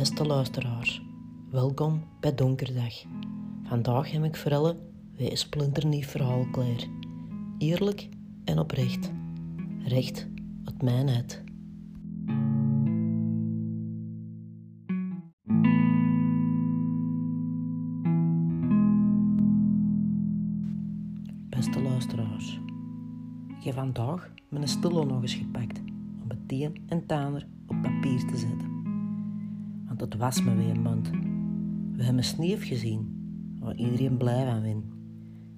Beste luisteraars, welkom bij Donkerdag. Vandaag heb ik voor alle weer een splinternieuw verhaal klaar. Eerlijk en oprecht. Recht uit mijn het. Beste luisteraars, ik heb vandaag mijn stilo nog eens gepakt om het een en taner op papier te zetten. Het was me weer een mond. We hebben sneeuw gezien, waar iedereen blij van win.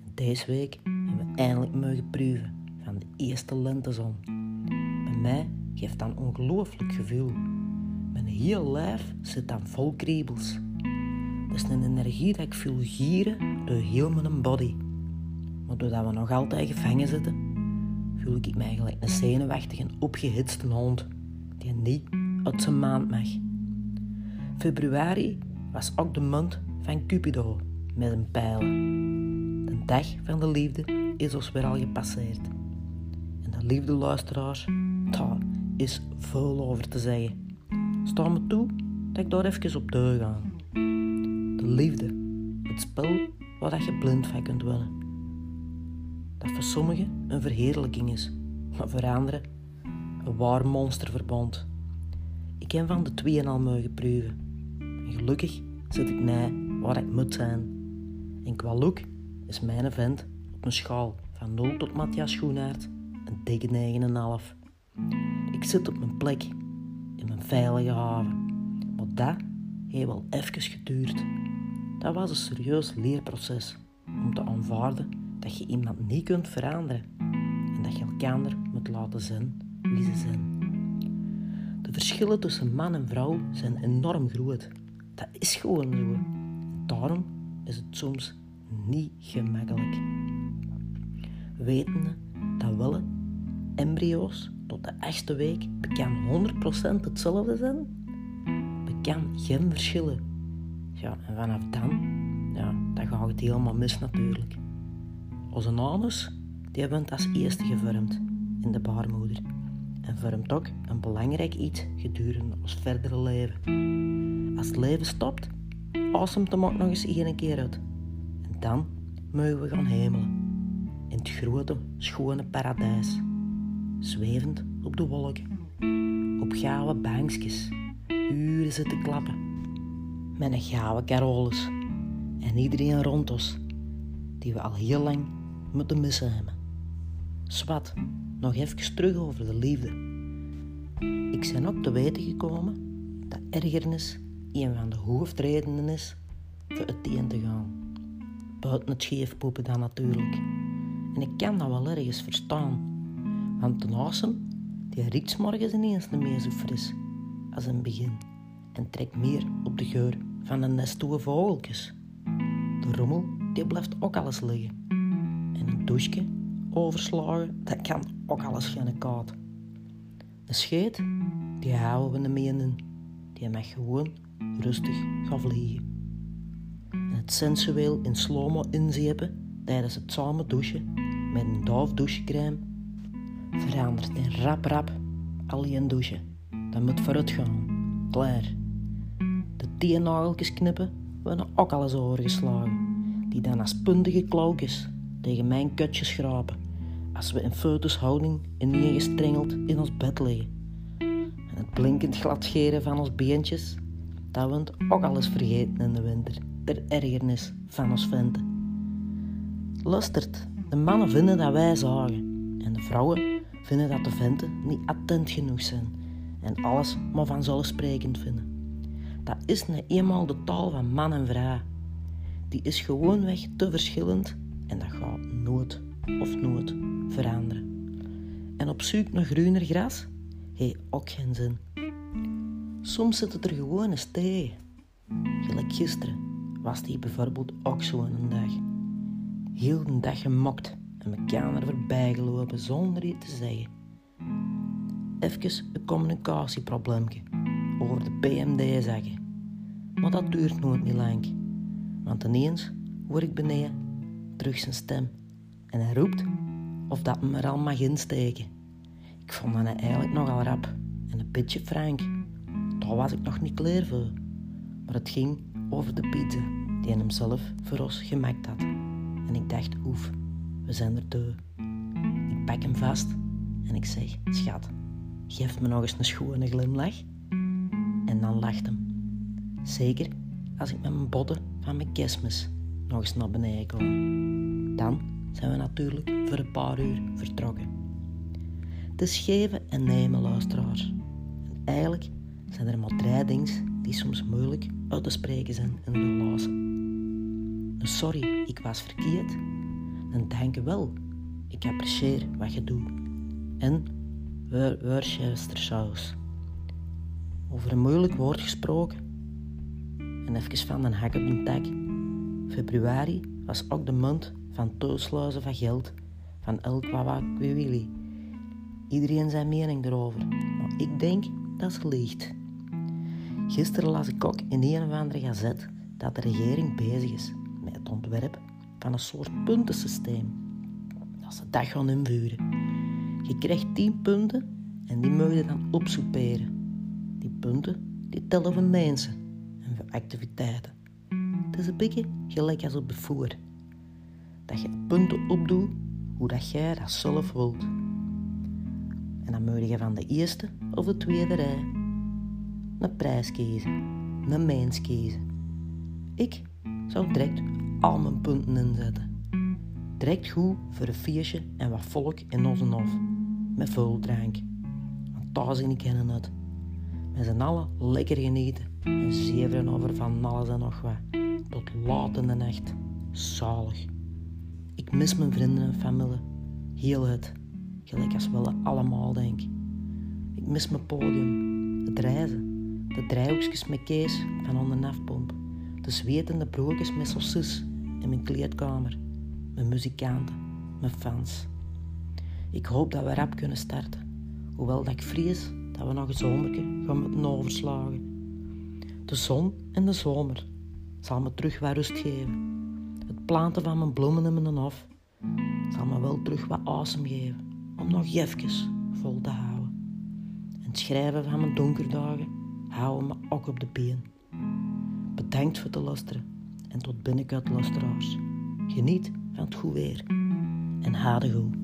En deze week hebben we eindelijk mogen proeven van de eerste lentezon. Bij mij geeft dat een ongelooflijk gevoel. Mijn heel lijf zit dan vol kriebels. Dat is een energie dat ik voel gieren door heel mijn body. Maar doordat we nog altijd gevangen zitten, voel ik me eigenlijk een zenuwachtige, opgehitste hond die niet uit zijn maand mag. Februari was ook de maand van Cupido met een pijl. De dag van de liefde is ons weer al gepasseerd. En de liefde, luisteraars, daar is veel over te zeggen. Sta me toe dat ik daar even op deur. De liefde, het spel waar je blind van kunt winnen. Dat voor sommigen een verheerlijking is, maar voor anderen een waar monsterverbond. Ik heb van de tweeën al mogen proeven. Gelukkig zit ik na waar ik moet zijn. En qua is mijn vent op mijn schaal van 0 tot Matthias Schoenaert een dikke 9,5. Ik zit op mijn plek, in mijn veilige haven. Maar dat heeft wel even geduurd. Dat was een serieus leerproces om te aanvaarden dat je iemand niet kunt veranderen en dat je elkaar moet laten zijn wie ze zijn. De verschillen tussen man en vrouw zijn enorm groot. Dat is gewoon zo. Daarom is het soms niet gemakkelijk. Wetende dat willen embryo's tot de achtste week bekend 100% hetzelfde zijn, bekend geen verschillen. Ja, en vanaf dan, ja, dan gaat het helemaal mis natuurlijk. Onze anus, die hebben het als eerste gevormd in de baarmoeder en vormt ook een belangrijk iets gedurende ons verdere leven. Als het leven stopt, asemt hem ook nog eens één keer uit. En dan mogen we gaan hemelen. In het grote, schone paradijs. Zwevend op de wolken. Op gouden bankjes. Uren zitten klappen. Met een gouden carolus. En iedereen rond ons. Die we al heel lang moeten missen hebben. Swat, nog even terug over de liefde. Ik ben ook te weten gekomen dat ergernis een van de hoofdredenen is voor het een te gaan. Buiten het scheefpoepen dan natuurlijk. En ik kan dat wel ergens verstaan. Want de asem, die riekt morgens ineens niet meer zo fris als het begin. En trekt meer op de geur van de nestoe vogeltjes. De rommel, die blijft ook alles liggen. En een douche overslagen, dat kan ook alles geen koud. Een scheet, die houden we meer in. Die mag gewoon rustig gaan vliegen. En het sensueel in slow-mo inzepen tijdens het samen douchen met een dof douchecrème verandert in rap rap alleen douchen. Dat moet vooruit gaan. Klaar. De teennageltjes knippen worden ook alles overgeslagen. Die dan als puntige klauwtjes tegen mijn kutje schrapen. Als we in foetushouding ineengestrengeld in ons bed liggen. En het blinkend gladscheren van ons beentjes, dat we het ook alles vergeten in de winter. Ter ergernis van ons venten. Lustert, de mannen vinden dat wij zagen. En de vrouwen vinden dat de venten niet attent genoeg zijn. En alles maar vanzelfsprekend vinden. Dat is nu eenmaal de taal van man en vrouw. Die is gewoonweg te verschillend en dat gaat nooit of nooit veranderen. En op zoek naar groener gras heeft ook geen zin. Soms zit het er gewoon eens tegen. Gelijk gisteren was die bijvoorbeeld ook zo'n dag. Heel de dag gemokt en me er voorbij gelopen zonder iets te zeggen. Even een communicatieprobleempje over de PMD zeggen. Maar dat duurt nooit niet lang. Want ineens hoor ik beneden terug zijn stem. En hij roept of dat me er al mag insteken. Ik vond dat eigenlijk nogal rap en een beetje frank. Daar was ik nog niet klaar voor. Maar het ging over de pizza die hij hem zelf voor ons gemaakt had. En ik dacht, oef, we zijn er te. Ik pak hem vast en ik zeg, schat, geef me nog eens een schone glimlach. En dan lacht hem. Zeker als ik met mijn botten van mijn kerstmis nog eens naar beneden kom. Dan zijn we natuurlijk voor een paar uur vertrokken. Het is geven en nemen, luisteraars. En eigenlijk zijn er maar drie dingen die soms moeilijk uit te spreken zijn in een relatie. Sorry, ik was verkeerd. Een wel, ik apprecieer wat je doet. En Worcestersaus. Over een moeilijk woord gesproken. En even van een hak op een tak. Februari was ook de maand van toesluizen van geld van elk wat willy. Iedereen zijn mening erover, maar ik denk dat ze liegt. Gisteren las ik ook in een of andere gazet dat de regering bezig is met het ontwerp van een soort puntensysteem. Dat ze dat gaan invuren. Je krijgt 10 punten en die moet je dan opsoeperen. Die punten die tellen voor mensen en voor activiteiten. Het is een beetje gelijk als op de voer. Dat je punten opdoet hoe dat jij dat zelf wilt. En dan moet je van de eerste of de tweede rij een prijs kiezen, een mens kiezen. Ik zou direct al mijn punten inzetten. Direct goed voor een feestje en wat volk in onze hof. Met veel drank. Want daar zie ik kennen het. Met z'n allen lekker genieten en zeveren over van alles en nog wat. Tot laat in de nacht. Zalig. Ik mis mijn vrienden en familie. Heel het. Gelijk als we allemaal denk. Ik mis mijn podium. Het reizen. De draaihoekjes met kees van onder de zwetende broodjes met saucis in mijn kleedkamer. Mijn muzikanten. Mijn fans. Ik hoop dat we rap kunnen starten. Hoewel dat ik vrees dat we nog een zomerke gaan moeten overslagen. De zon en de zomer zal me terug wat rust geven. Planten van mijn bloemen in mijn hof zal me wel terug wat asem geven om nog even vol te houden. En het schrijven van mijn donkerdagen houden me ook op de been. Bedankt voor het luisteren en tot binnenkort luisteraars. Geniet van het goed weer en haal goed.